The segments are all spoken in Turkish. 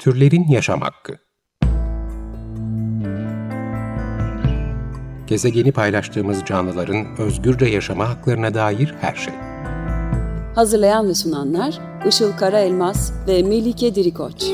Türlerin Yaşam Hakkı Gezegeni paylaştığımız canlıların özgürce yaşama haklarına dair her şey. Hazırlayan ve sunanlar Işıl Karaelmaz ve Melike Dirikoç.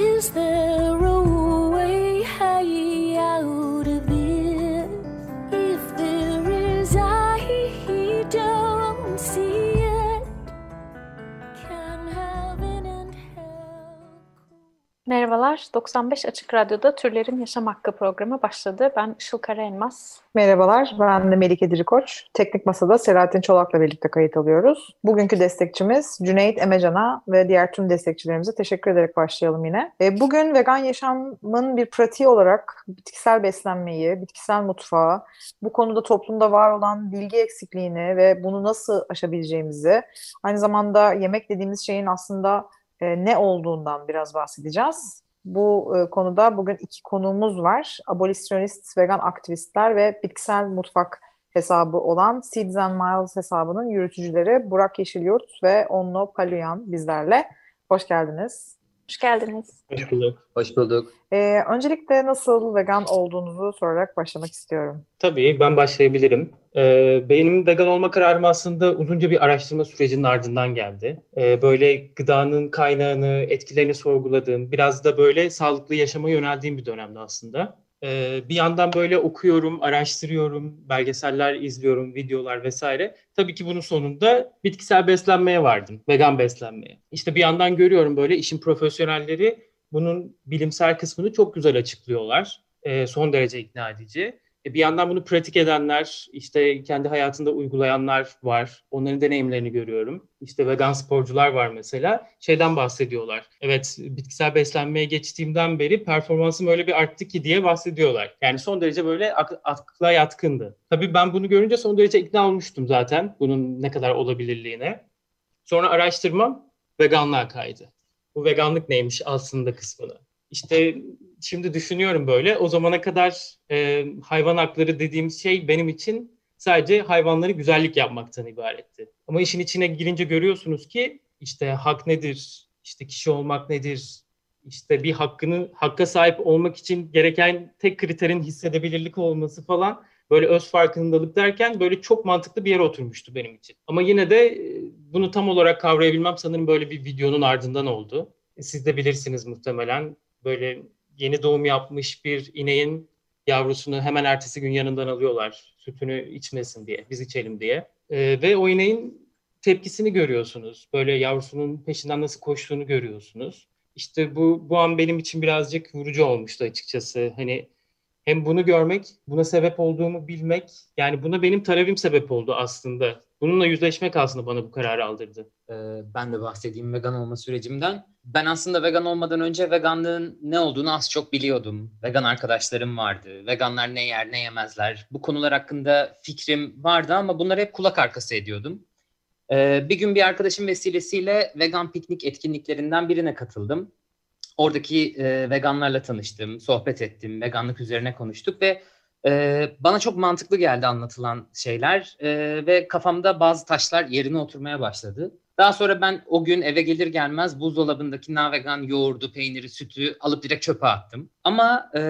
Merhabalar, 95 Açık Radyo'da Türlerin Yaşam Hakkı programı başladı. Ben Işıl Karaelmaz. Merhabalar, ben de Melike Dirikoç. Teknik Masa'da Selahattin Çolak'la birlikte kayıt alıyoruz. Bugünkü destekçimiz Cüneyt Emecan'a ve diğer tüm destekçilerimize teşekkür ederek başlayalım yine. E, bugün vegan yaşamın bir pratiği olarak bitkisel beslenmeyi, bitkisel mutfağı, bu konuda toplumda var olan bilgi eksikliğini ve bunu nasıl aşabileceğimizi, aynı zamanda yemek dediğimiz şeyin aslında e, ne olduğundan biraz bahsedeceğiz. Bu e, konuda bugün iki konuğumuz var. Abolisyonist vegan aktivistler ve bitkisel mutfak hesabı olan Seeds and Miles hesabının yürütücüleri Burak Yeşilyurt ve Onno Paluyan bizlerle. Hoş geldiniz. Hoş geldiniz. Hoş bulduk. Hoş bulduk. E, öncelikle nasıl vegan olduğunuzu sorarak başlamak istiyorum. Tabii ben başlayabilirim. Ee, benim vegan olma kararım aslında uzunca bir araştırma sürecinin ardından geldi. Ee, böyle gıdanın kaynağını, etkilerini sorguladığım, biraz da böyle sağlıklı yaşama yöneldiğim bir dönemde aslında. Ee, bir yandan böyle okuyorum, araştırıyorum, belgeseller izliyorum, videolar vesaire. Tabii ki bunun sonunda bitkisel beslenmeye vardım, vegan beslenmeye. İşte bir yandan görüyorum böyle işin profesyonelleri bunun bilimsel kısmını çok güzel açıklıyorlar. Ee, son derece ikna edici. E, Bir yandan bunu pratik edenler, işte kendi hayatında uygulayanlar var. Onların deneyimlerini görüyorum. İşte vegan sporcular var mesela. Şeyden bahsediyorlar. Evet, bitkisel beslenmeye geçtiğimden beri performansım öyle bir arttı ki diye bahsediyorlar. Yani son derece böyle ak- akla yatkındı. Tabii ben bunu görünce son derece ikna olmuştum zaten bunun ne kadar olabilirliğine. Sonra araştırmam veganlığa kaydı. Bu veganlık neymiş aslında kısmını. İşte şimdi düşünüyorum böyle. O zamana kadar e, hayvan hakları dediğimiz şey benim için sadece hayvanları güzellik yapmaktan ibaretti. Ama işin içine girince görüyorsunuz ki işte hak nedir, işte kişi olmak nedir, işte bir hakkını hakka sahip olmak için gereken tek kriterin hissedebilirlik olması falan böyle öz farkındalık derken böyle çok mantıklı bir yere oturmuştu benim için. Ama yine de e, bunu tam olarak kavrayabilmem sanırım böyle bir videonun ardından oldu. Siz de bilirsiniz muhtemelen böyle yeni doğum yapmış bir ineğin yavrusunu hemen ertesi gün yanından alıyorlar sütünü içmesin diye, biz içelim diye. Ee, ve o ineğin tepkisini görüyorsunuz. Böyle yavrusunun peşinden nasıl koştuğunu görüyorsunuz. İşte bu bu an benim için birazcık vurucu olmuştu açıkçası. Hani hem bunu görmek, buna sebep olduğumu bilmek, yani buna benim talebim sebep oldu aslında. Bununla yüzleşmek aslında bana bu kararı aldırdı. Ee, ben de bahsedeyim vegan olma sürecimden. Ben aslında vegan olmadan önce veganlığın ne olduğunu az çok biliyordum. Vegan arkadaşlarım vardı. Veganlar ne yer ne yemezler. Bu konular hakkında fikrim vardı ama bunları hep kulak arkası ediyordum. Ee, bir gün bir arkadaşım vesilesiyle vegan piknik etkinliklerinden birine katıldım. Oradaki e, veganlarla tanıştım, sohbet ettim, veganlık üzerine konuştuk ve e, bana çok mantıklı geldi anlatılan şeyler e, ve kafamda bazı taşlar yerine oturmaya başladı. Daha sonra ben o gün eve gelir gelmez buzdolabındaki navegan yoğurdu, peyniri, sütü alıp direkt çöpe attım. Ama e,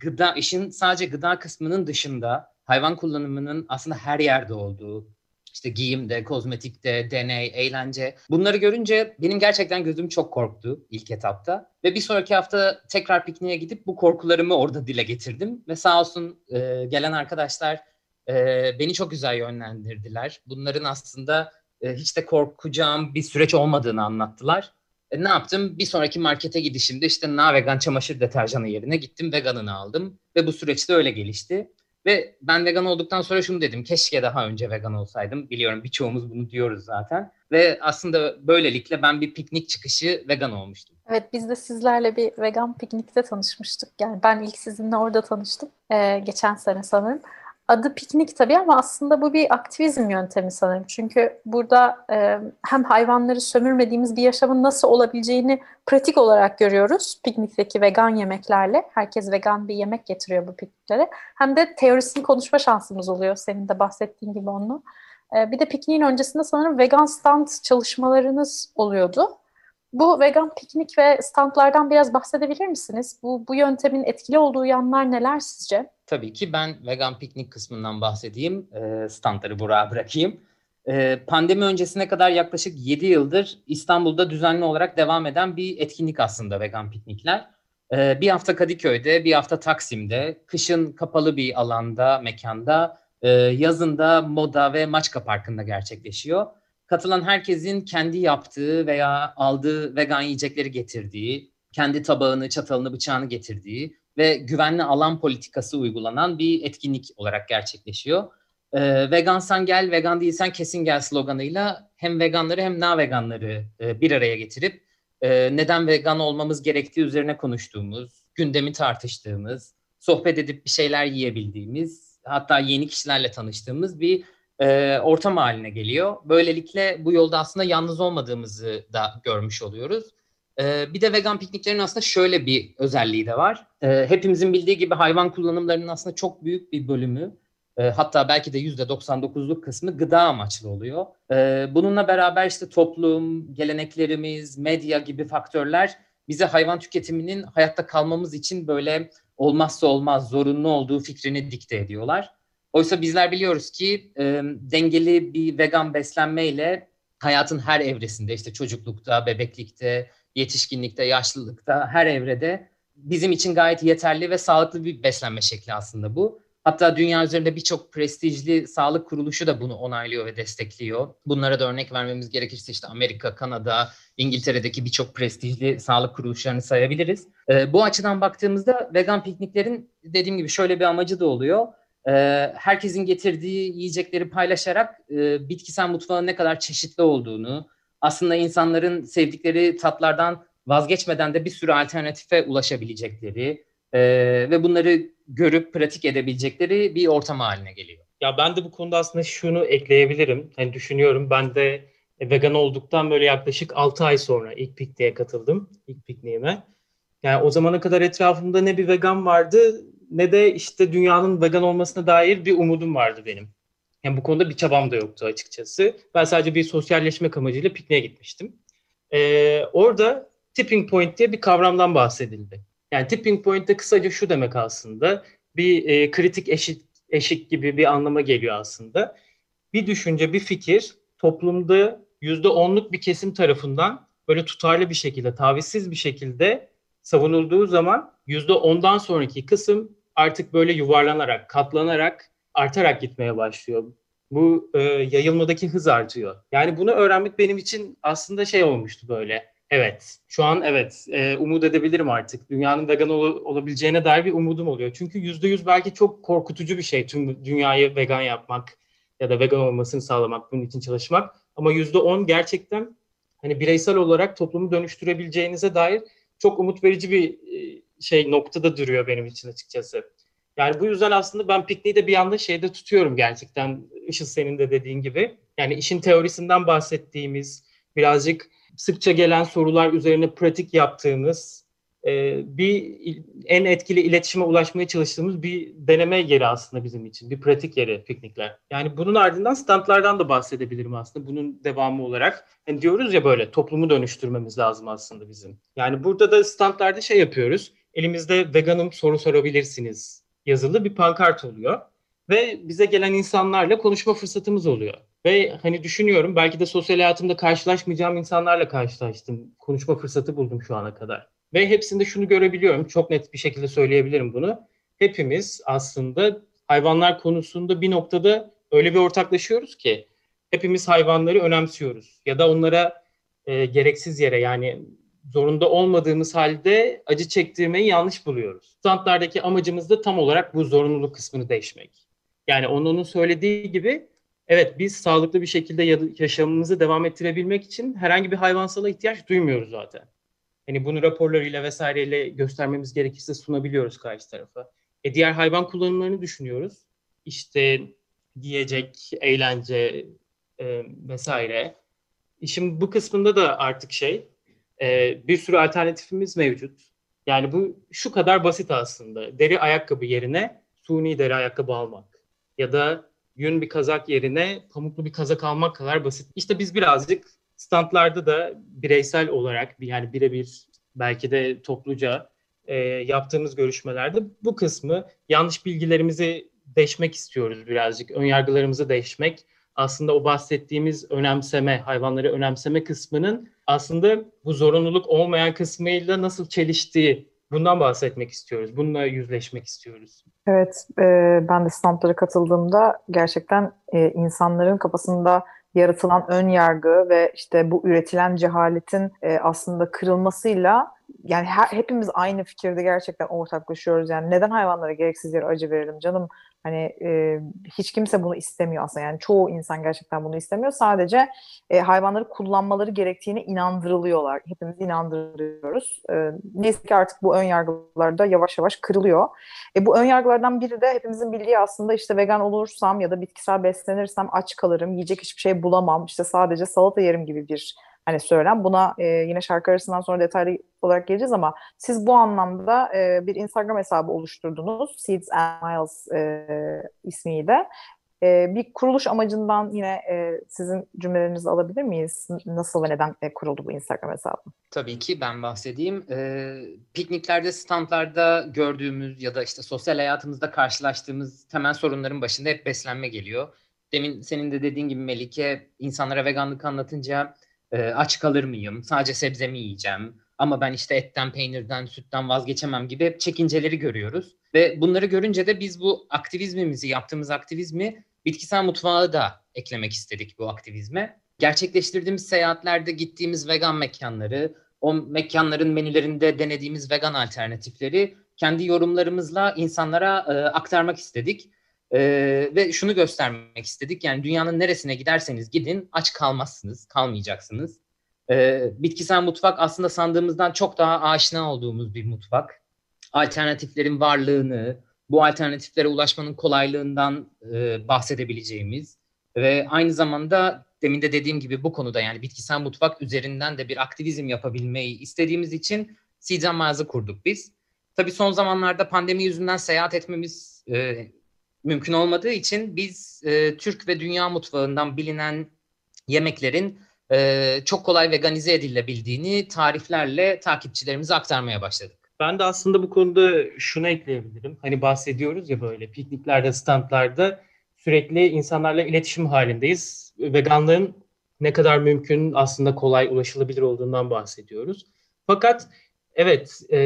gıda işin sadece gıda kısmının dışında hayvan kullanımının aslında her yerde olduğu, işte giyimde, kozmetikte, deney, eğlence. Bunları görünce benim gerçekten gözüm çok korktu ilk etapta. Ve bir sonraki hafta tekrar pikniğe gidip bu korkularımı orada dile getirdim. Ve sağ olsun e, gelen arkadaşlar e, beni çok güzel yönlendirdiler. Bunların aslında e, hiç de korkacağım bir süreç olmadığını anlattılar. E, ne yaptım? Bir sonraki markete gidişimde işte na vegan çamaşır deterjanı yerine gittim veganını aldım. Ve bu süreçte öyle gelişti. Ve ben vegan olduktan sonra şunu dedim. Keşke daha önce vegan olsaydım. Biliyorum birçoğumuz bunu diyoruz zaten. Ve aslında böylelikle ben bir piknik çıkışı vegan olmuştum. Evet, biz de sizlerle bir vegan piknikte tanışmıştık. Yani ben ilk sizinle orada tanıştım. Ee, geçen sene sanırım. Adı piknik tabii ama aslında bu bir aktivizm yöntemi sanırım. Çünkü burada e, hem hayvanları sömürmediğimiz bir yaşamın nasıl olabileceğini pratik olarak görüyoruz. Piknikteki vegan yemeklerle. Herkes vegan bir yemek getiriyor bu pikniklere. Hem de teorisini konuşma şansımız oluyor senin de bahsettiğin gibi onu. E, bir de pikniğin öncesinde sanırım vegan stand çalışmalarınız oluyordu. Bu vegan piknik ve standlardan biraz bahsedebilir misiniz? Bu, bu yöntemin etkili olduğu yanlar neler sizce? Tabii ki ben vegan piknik kısmından bahsedeyim. E, standları buraya bırakayım. E, pandemi öncesine kadar yaklaşık 7 yıldır İstanbul'da düzenli olarak devam eden bir etkinlik aslında vegan piknikler. E, bir hafta Kadıköy'de, bir hafta Taksim'de, kışın kapalı bir alanda, mekanda, e, yazında Moda ve Maçka Parkı'nda gerçekleşiyor katılan herkesin kendi yaptığı veya aldığı vegan yiyecekleri getirdiği, kendi tabağını, çatalını, bıçağını getirdiği ve güvenli alan politikası uygulanan bir etkinlik olarak gerçekleşiyor. Ee, vegansan gel, vegan değilsen kesin gel sloganıyla hem veganları hem na veganları e, bir araya getirip e, neden vegan olmamız gerektiği üzerine konuştuğumuz, gündemi tartıştığımız, sohbet edip bir şeyler yiyebildiğimiz, hatta yeni kişilerle tanıştığımız bir e, ortam haline geliyor. Böylelikle bu yolda aslında yalnız olmadığımızı da görmüş oluyoruz. E, bir de vegan pikniklerin aslında şöyle bir özelliği de var. E, hepimizin bildiği gibi hayvan kullanımlarının aslında çok büyük bir bölümü e, hatta belki de yüzde 99'luk kısmı gıda amaçlı oluyor. E, bununla beraber işte toplum, geleneklerimiz, medya gibi faktörler bize hayvan tüketiminin hayatta kalmamız için böyle olmazsa olmaz, zorunlu olduğu fikrini dikte ediyorlar. Oysa bizler biliyoruz ki e, dengeli bir vegan beslenmeyle hayatın her evresinde işte çocuklukta, bebeklikte, yetişkinlikte, yaşlılıkta her evrede bizim için gayet yeterli ve sağlıklı bir beslenme şekli aslında bu. Hatta dünya üzerinde birçok prestijli sağlık kuruluşu da bunu onaylıyor ve destekliyor. Bunlara da örnek vermemiz gerekirse işte Amerika, Kanada, İngiltere'deki birçok prestijli sağlık kuruluşlarını sayabiliriz. Ee, bu açıdan baktığımızda vegan pikniklerin dediğim gibi şöyle bir amacı da oluyor e, herkesin getirdiği yiyecekleri paylaşarak e, bitkisel mutfağın ne kadar çeşitli olduğunu, aslında insanların sevdikleri tatlardan vazgeçmeden de bir sürü alternatife ulaşabilecekleri e, ve bunları görüp pratik edebilecekleri bir ortam haline geliyor. Ya ben de bu konuda aslında şunu ekleyebilirim. Hani düşünüyorum ben de vegan olduktan böyle yaklaşık 6 ay sonra ilk pikniğe katıldım. ilk pikniğime. Yani o zamana kadar etrafımda ne bir vegan vardı ne de işte dünyanın vegan olmasına dair bir umudum vardı benim. Yani bu konuda bir çabam da yoktu açıkçası. Ben sadece bir sosyalleşmek amacıyla pikniğe gitmiştim. Ee, orada tipping point diye bir kavramdan bahsedildi. Yani tipping point de kısaca şu demek aslında. Bir e, kritik eşit eşik gibi bir anlama geliyor aslında. Bir düşünce, bir fikir toplumda yüzde onluk bir kesim tarafından böyle tutarlı bir şekilde, tavizsiz bir şekilde savunulduğu zaman yüzde ondan sonraki kısım artık böyle yuvarlanarak, katlanarak, artarak gitmeye başlıyor. Bu e, yayılmadaki hız artıyor. Yani bunu öğrenmek benim için aslında şey olmuştu böyle. Evet, şu an evet e, umut edebilirim artık. Dünyanın vegan ol- olabileceğine dair bir umudum oluyor. Çünkü yüzde yüz belki çok korkutucu bir şey tüm dünyayı vegan yapmak ya da vegan olmasını sağlamak, bunun için çalışmak. Ama yüzde on gerçekten hani bireysel olarak toplumu dönüştürebileceğinize dair çok umut verici bir e, şey noktada duruyor benim için açıkçası. Yani bu yüzden aslında ben pikniği de bir anda şeyde tutuyorum gerçekten Işıl senin de dediğin gibi. Yani işin teorisinden bahsettiğimiz, birazcık sıkça gelen sorular üzerine pratik yaptığımız, e, bir en etkili iletişime ulaşmaya çalıştığımız bir deneme yeri aslında bizim için. Bir pratik yeri piknikler. Yani bunun ardından standlardan da bahsedebilirim aslında bunun devamı olarak. Yani diyoruz ya böyle toplumu dönüştürmemiz lazım aslında bizim. Yani burada da standlarda şey yapıyoruz. Elimizde veganım soru sorabilirsiniz yazılı bir pankart oluyor. Ve bize gelen insanlarla konuşma fırsatımız oluyor. Ve hani düşünüyorum belki de sosyal hayatımda karşılaşmayacağım insanlarla karşılaştım. Konuşma fırsatı buldum şu ana kadar. Ve hepsinde şunu görebiliyorum. Çok net bir şekilde söyleyebilirim bunu. Hepimiz aslında hayvanlar konusunda bir noktada öyle bir ortaklaşıyoruz ki hepimiz hayvanları önemsiyoruz. Ya da onlara e, gereksiz yere yani zorunda olmadığımız halde acı çektirmeyi yanlış buluyoruz. Standlardaki amacımız da tam olarak bu zorunluluk kısmını değişmek. Yani onun söylediği gibi evet biz sağlıklı bir şekilde yaşamımızı devam ettirebilmek için herhangi bir hayvansala ihtiyaç duymuyoruz zaten. Hani bunu raporlarıyla vesaireyle göstermemiz gerekirse sunabiliyoruz karşı tarafa. E diğer hayvan kullanımlarını düşünüyoruz. İşte diyecek, eğlence e, vesaire. İşin bu kısmında da artık şey e, bir sürü alternatifimiz mevcut. Yani bu şu kadar basit aslında. Deri ayakkabı yerine suni deri ayakkabı almak. Ya da yün bir kazak yerine pamuklu bir kazak almak kadar basit. İşte biz birazcık standlarda da bireysel olarak yani birebir belki de topluca e, yaptığımız görüşmelerde bu kısmı yanlış bilgilerimizi deşmek istiyoruz birazcık. Önyargılarımızı deşmek. Aslında o bahsettiğimiz önemseme, hayvanları önemseme kısmının aslında bu zorunluluk olmayan kısmıyla nasıl çeliştiği bundan bahsetmek istiyoruz. Bununla yüzleşmek istiyoruz. Evet, e, ben de standlara katıldığımda gerçekten e, insanların kafasında yaratılan ön yargı ve işte bu üretilen cehaletin e, aslında kırılmasıyla yani her, hepimiz aynı fikirde gerçekten ortaklaşıyoruz. Yani neden hayvanlara gereksiz yere acı verelim canım? Hani e, hiç kimse bunu istemiyor aslında. Yani çoğu insan gerçekten bunu istemiyor. Sadece e, hayvanları kullanmaları gerektiğine inandırılıyorlar. Hepimiz inandırıyoruz. E, neyse ki artık bu ön yargılar da yavaş yavaş kırılıyor. E, bu ön yargılardan biri de hepimizin bildiği aslında işte vegan olursam ya da bitkisel beslenirsem aç kalırım, yiyecek hiçbir şey bulamam, işte sadece salata yerim gibi bir hani söylem. Buna e, yine şarkı arasından sonra detaylı olarak geleceğiz ama siz bu anlamda e, bir Instagram hesabı oluşturdunuz. Seeds and Miles e, ismiyle. E, bir kuruluş amacından yine e, sizin cümlelerinizi alabilir miyiz? Nasıl ve neden e, kuruldu bu Instagram hesabı? Tabii ki ben bahsedeyim. E, pikniklerde, standlarda gördüğümüz ya da işte sosyal hayatımızda karşılaştığımız temel sorunların başında hep beslenme geliyor. Demin senin de dediğin gibi Melike, insanlara veganlık anlatınca e, aç kalır mıyım? Sadece sebze mi yiyeceğim? Ama ben işte etten, peynirden, sütten vazgeçemem gibi çekinceleri görüyoruz. Ve bunları görünce de biz bu aktivizmimizi, yaptığımız aktivizmi bitkisel mutfağı da eklemek istedik bu aktivizme. Gerçekleştirdiğimiz seyahatlerde gittiğimiz vegan mekanları, o mekanların menülerinde denediğimiz vegan alternatifleri kendi yorumlarımızla insanlara e, aktarmak istedik. E, ve şunu göstermek istedik. Yani dünyanın neresine giderseniz gidin aç kalmazsınız, kalmayacaksınız. E, bitkisel mutfak aslında sandığımızdan çok daha aşina olduğumuz bir mutfak. Alternatiflerin varlığını, bu alternatiflere ulaşmanın kolaylığından e, bahsedebileceğimiz ve aynı zamanda demin de dediğim gibi bu konuda yani bitkisel mutfak üzerinden de bir aktivizm yapabilmeyi istediğimiz için Seeds Miles'ı kurduk biz. Tabii son zamanlarda pandemi yüzünden seyahat etmemiz e, mümkün olmadığı için biz e, Türk ve dünya mutfağından bilinen yemeklerin e, çok kolay veganize edilebildiğini tariflerle takipçilerimize aktarmaya başladık. Ben de aslında bu konuda şunu ekleyebilirim. Hani bahsediyoruz ya böyle pikniklerde, standlarda sürekli insanlarla iletişim halindeyiz. Veganlığın ne kadar mümkün aslında kolay ulaşılabilir olduğundan bahsediyoruz. Fakat evet e,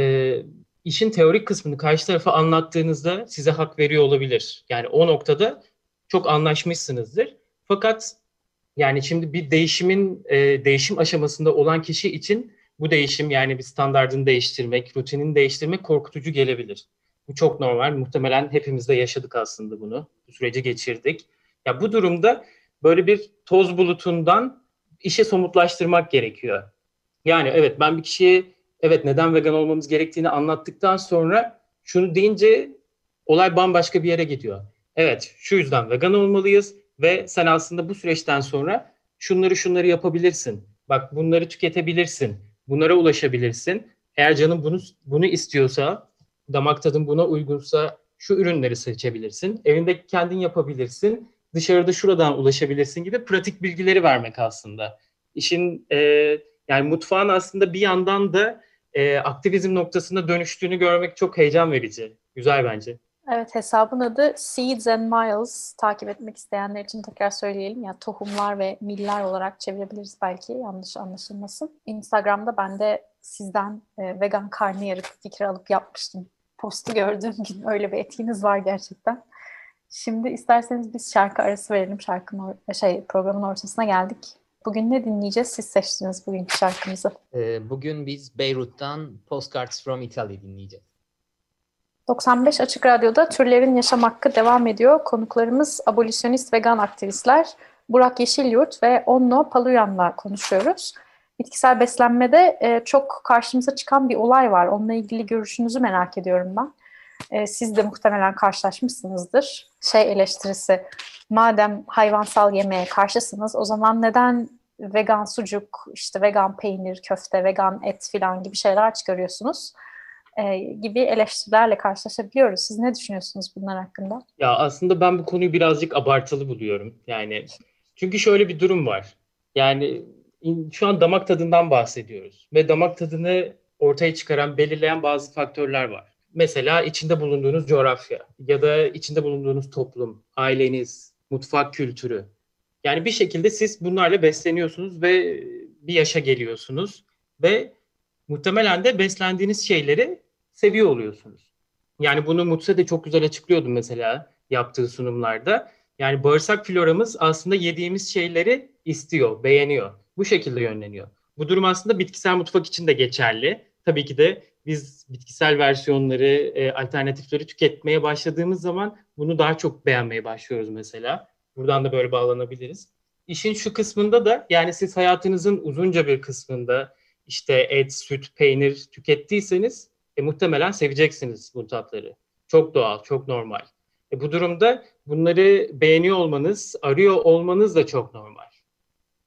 işin teorik kısmını karşı tarafa anlattığınızda size hak veriyor olabilir. Yani o noktada çok anlaşmışsınızdır. Fakat yani şimdi bir değişimin e, değişim aşamasında olan kişi için bu değişim yani bir standartını değiştirmek, rutinini değiştirmek korkutucu gelebilir. Bu çok normal. Muhtemelen hepimiz de yaşadık aslında bunu. Bu süreci geçirdik. Ya bu durumda böyle bir toz bulutundan işe somutlaştırmak gerekiyor. Yani evet ben bir kişiye evet neden vegan olmamız gerektiğini anlattıktan sonra şunu deyince olay bambaşka bir yere gidiyor. Evet şu yüzden vegan olmalıyız ve sen aslında bu süreçten sonra şunları şunları yapabilirsin. Bak bunları tüketebilirsin. Bunlara ulaşabilirsin. Eğer canın bunu bunu istiyorsa, damak tadın buna uygunsa şu ürünleri seçebilirsin. Evinde kendin yapabilirsin. Dışarıda şuradan ulaşabilirsin gibi pratik bilgileri vermek aslında. İşin e, yani mutfağın aslında bir yandan da e, aktivizm noktasında dönüştüğünü görmek çok heyecan verici. Güzel bence. Evet hesabın adı Seeds and Miles. Takip etmek isteyenler için tekrar söyleyelim. Ya tohumlar ve miller olarak çevirebiliriz belki yanlış anlaşılmasın. Instagram'da ben de sizden e, vegan karnıyarık fikri alıp yapmıştım. Postu gördüğüm gün öyle bir etkiniz var gerçekten. Şimdi isterseniz biz şarkı arası verelim. Şarkının şey programın ortasına geldik. Bugün ne dinleyeceğiz? Siz seçtiniz bugünkü şarkımızı. Ee, bugün biz Beyrut'tan Postcards from Italy dinleyeceğiz. 95 Açık Radyo'da Türlerin Yaşam Hakkı devam ediyor. Konuklarımız abolisyonist vegan aktivistler Burak Yeşilyurt ve Onno Paluyan'la konuşuyoruz. Bitkisel beslenmede e, çok karşımıza çıkan bir olay var. Onunla ilgili görüşünüzü merak ediyorum ben. E, siz de muhtemelen karşılaşmışsınızdır. Şey eleştirisi, madem hayvansal yemeğe karşısınız o zaman neden vegan sucuk, işte vegan peynir, köfte, vegan et filan gibi şeyler çıkarıyorsunuz? E, gibi eleştirilerle karşılaşabiliyoruz. Siz ne düşünüyorsunuz bunlar hakkında? Ya aslında ben bu konuyu birazcık abartılı buluyorum. Yani çünkü şöyle bir durum var. Yani şu an damak tadından bahsediyoruz. Ve damak tadını ortaya çıkaran, belirleyen bazı faktörler var. Mesela içinde bulunduğunuz coğrafya ya da içinde bulunduğunuz toplum, aileniz, mutfak kültürü. Yani bir şekilde siz bunlarla besleniyorsunuz ve bir yaşa geliyorsunuz ve muhtemelen de beslendiğiniz şeyleri seviyor oluyorsunuz. Yani bunu Mutse de çok güzel açıklıyordu mesela yaptığı sunumlarda. Yani bağırsak floramız aslında yediğimiz şeyleri istiyor, beğeniyor. Bu şekilde yönleniyor. Bu durum aslında bitkisel mutfak için de geçerli. Tabii ki de biz bitkisel versiyonları, e, alternatifleri tüketmeye başladığımız zaman bunu daha çok beğenmeye başlıyoruz mesela. Buradan da böyle bağlanabiliriz. İşin şu kısmında da yani siz hayatınızın uzunca bir kısmında işte et, süt, peynir tükettiyseniz e, muhtemelen seveceksiniz bu tatları. Çok doğal, çok normal. E, bu durumda bunları beğeniyor olmanız, arıyor olmanız da çok normal.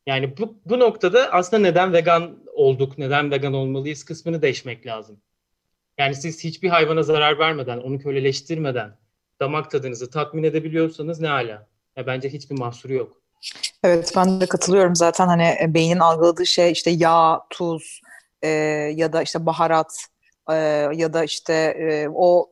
Yani bu, bu noktada aslında neden vegan olduk, neden vegan olmalıyız kısmını değişmek lazım. Yani siz hiçbir hayvana zarar vermeden, onu köleleştirmeden damak tadınızı tatmin edebiliyorsanız ne ala. Ya bence hiçbir mahsuru yok. Evet ben de katılıyorum zaten hani e, beynin algıladığı şey işte yağ, tuz e, ya da işte baharat e, ya da işte e, o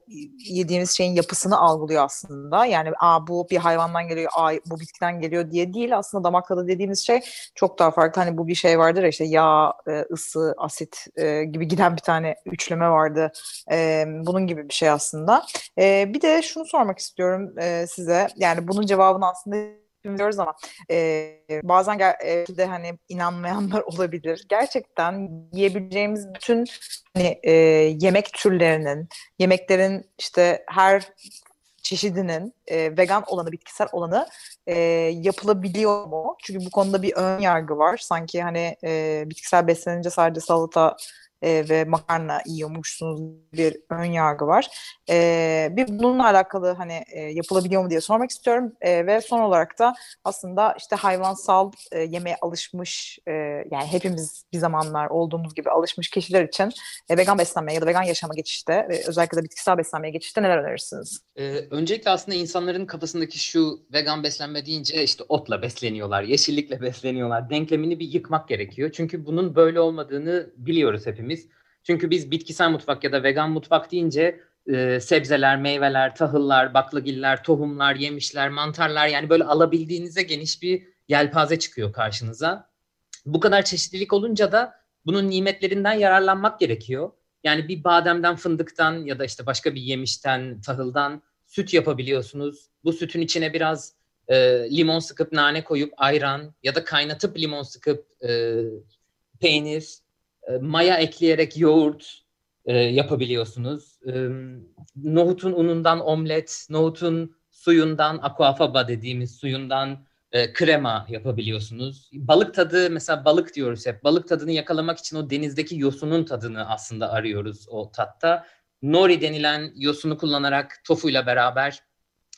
yediğimiz şeyin yapısını algılıyor aslında. Yani a bu bir hayvandan geliyor, a bu bitkiden geliyor diye değil. Aslında damak tadı dediğimiz şey çok daha farklı. Hani bu bir şey vardır ya işte yağ, e, ısı, asit e, gibi giden bir tane üçleme vardı. E, bunun gibi bir şey aslında. E, bir de şunu sormak istiyorum e, size. Yani bunun cevabını aslında biliyoruz ama e, bazen e, de hani inanmayanlar olabilir. Gerçekten yiyebileceğimiz bütün hani, e, yemek türlerinin, yemeklerin işte her çeşidinin e, vegan olanı, bitkisel olanı e, yapılabiliyor mu? Çünkü bu konuda bir ön yargı var. Sanki hani e, bitkisel beslenince sadece salata e, ve makarna yiyormuşsunuz bir ön yargı var. E, bir bununla alakalı hani e, yapılabiliyor mu diye sormak istiyorum e, ve son olarak da aslında işte hayvansal e, yemeğe alışmış e, yani hepimiz bir zamanlar olduğumuz gibi alışmış kişiler için e, vegan beslenmeye ya da vegan yaşama geçişte e, özellikle de bitkisel beslenmeye geçişte neler önerirsiniz? Ee, öncelikle aslında insanların kafasındaki şu vegan beslenme deyince işte otla besleniyorlar, yeşillikle besleniyorlar denklemini bir yıkmak gerekiyor. Çünkü bunun böyle olmadığını biliyoruz hepimiz. Çünkü biz bitkisel mutfak ya da vegan mutfak deyince e, sebzeler, meyveler, tahıllar, baklagiller, tohumlar, yemişler, mantarlar yani böyle alabildiğinize geniş bir yelpaze çıkıyor karşınıza. Bu kadar çeşitlilik olunca da bunun nimetlerinden yararlanmak gerekiyor. Yani bir bademden, fındıktan ya da işte başka bir yemişten, tahıldan süt yapabiliyorsunuz. Bu sütün içine biraz e, limon sıkıp nane koyup ayran ya da kaynatıp limon sıkıp e, peynir, e, maya ekleyerek yoğurt e, yapabiliyorsunuz. E, nohutun unundan omlet, nohutun suyundan aquafaba dediğimiz suyundan e, krema yapabiliyorsunuz. Balık tadı mesela balık diyoruz hep. Balık tadını yakalamak için o denizdeki yosunun tadını aslında arıyoruz o tatta. Nori denilen yosunu kullanarak tofuyla beraber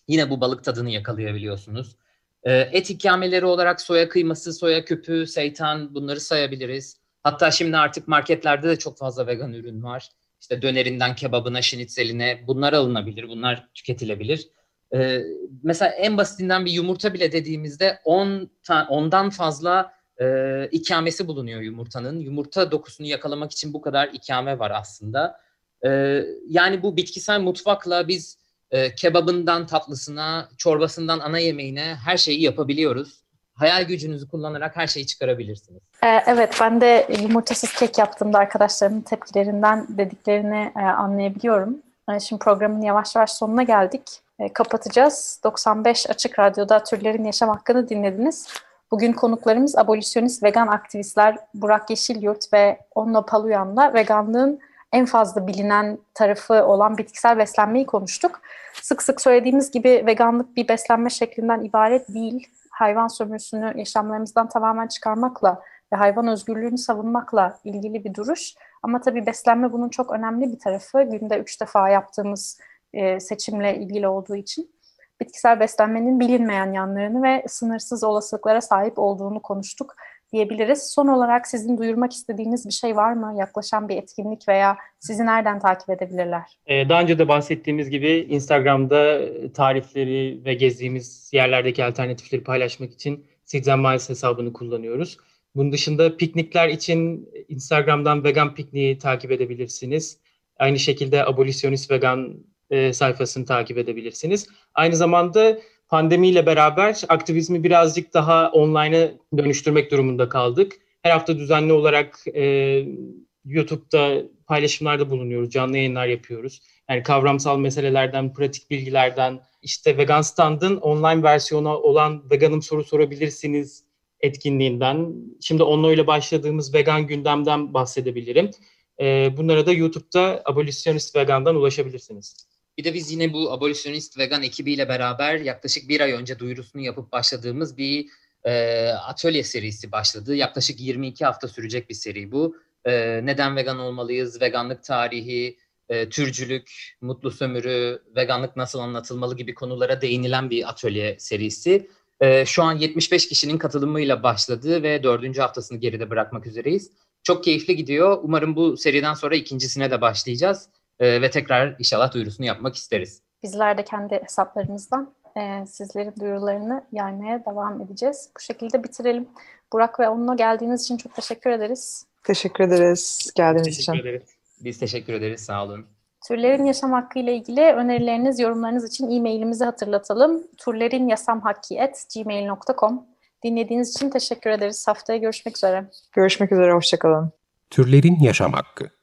yine bu balık tadını yakalayabiliyorsunuz. E, et ikameleri olarak soya kıyması, soya küpü, seytan bunları sayabiliriz. Hatta şimdi artık marketlerde de çok fazla vegan ürün var. İşte dönerinden kebabına, şinitzeline bunlar alınabilir, bunlar tüketilebilir. Ee, mesela en basitinden bir yumurta bile dediğimizde 10 on, ondan fazla e, ikamesi bulunuyor yumurtanın. Yumurta dokusunu yakalamak için bu kadar ikame var aslında. Ee, yani bu bitkisel mutfakla biz e, kebabından tatlısına, çorbasından ana yemeğine her şeyi yapabiliyoruz hayal gücünüzü kullanarak her şeyi çıkarabilirsiniz. Ee, evet ben de yumurtasız kek yaptığımda arkadaşlarımın tepkilerinden dediklerini e, anlayabiliyorum. E, şimdi programın yavaş yavaş sonuna geldik. E, kapatacağız. 95 Açık Radyo'da Türlerin Yaşam Hakkını dinlediniz. Bugün konuklarımız abolisyonist vegan aktivistler Burak Yeşilyurt ve Onno Paluyan'la veganlığın en fazla bilinen tarafı olan bitkisel beslenmeyi konuştuk. Sık sık söylediğimiz gibi veganlık bir beslenme şeklinden ibaret değil hayvan sömürüsünü yaşamlarımızdan tamamen çıkarmakla ve hayvan özgürlüğünü savunmakla ilgili bir duruş. Ama tabii beslenme bunun çok önemli bir tarafı. Günde üç defa yaptığımız e, seçimle ilgili olduğu için bitkisel beslenmenin bilinmeyen yanlarını ve sınırsız olasılıklara sahip olduğunu konuştuk diyebiliriz. Son olarak sizin duyurmak istediğiniz bir şey var mı? Yaklaşan bir etkinlik veya sizi nereden takip edebilirler? Ee, daha önce de bahsettiğimiz gibi Instagram'da tarifleri ve gezdiğimiz yerlerdeki alternatifleri paylaşmak için Seeds Miles hesabını kullanıyoruz. Bunun dışında piknikler için Instagram'dan vegan pikniği takip edebilirsiniz. Aynı şekilde abolisyonist vegan e, sayfasını takip edebilirsiniz. Aynı zamanda pandemiyle beraber aktivizmi birazcık daha online'a dönüştürmek durumunda kaldık. Her hafta düzenli olarak e, YouTube'da paylaşımlarda bulunuyoruz, canlı yayınlar yapıyoruz. Yani kavramsal meselelerden, pratik bilgilerden, işte Vegan Stand'ın online versiyonu olan Veganım soru sorabilirsiniz etkinliğinden. Şimdi onunla ile başladığımız vegan gündemden bahsedebilirim. E, bunlara da YouTube'da Abolisyonist Vegan'dan ulaşabilirsiniz. Bir de biz yine bu abolisyonist vegan ekibiyle beraber yaklaşık bir ay önce duyurusunu yapıp başladığımız bir e, atölye serisi başladı. Yaklaşık 22 hafta sürecek bir seri bu. E, neden vegan olmalıyız, veganlık tarihi, e, türcülük, mutlu sömürü, veganlık nasıl anlatılmalı gibi konulara değinilen bir atölye serisi. E, şu an 75 kişinin katılımıyla başladı ve dördüncü haftasını geride bırakmak üzereyiz. Çok keyifli gidiyor. Umarım bu seriden sonra ikincisine de başlayacağız e, ve tekrar inşallah duyurusunu yapmak isteriz. Bizler de kendi hesaplarımızdan e, sizlerin duyurularını yaymaya devam edeceğiz. Bu şekilde bitirelim. Burak ve onunla geldiğiniz için çok teşekkür ederiz. Teşekkür ederiz geldiğiniz Teşekkür için. ederiz. Biz teşekkür ederiz. Sağ olun. Türlerin yaşam hakkı ile ilgili önerileriniz, yorumlarınız için e-mailimizi hatırlatalım. turlerinyasamhakki.gmail.com Dinlediğiniz için teşekkür ederiz. Haftaya görüşmek üzere. Görüşmek üzere, hoşçakalın. Türlerin yaşam hakkı.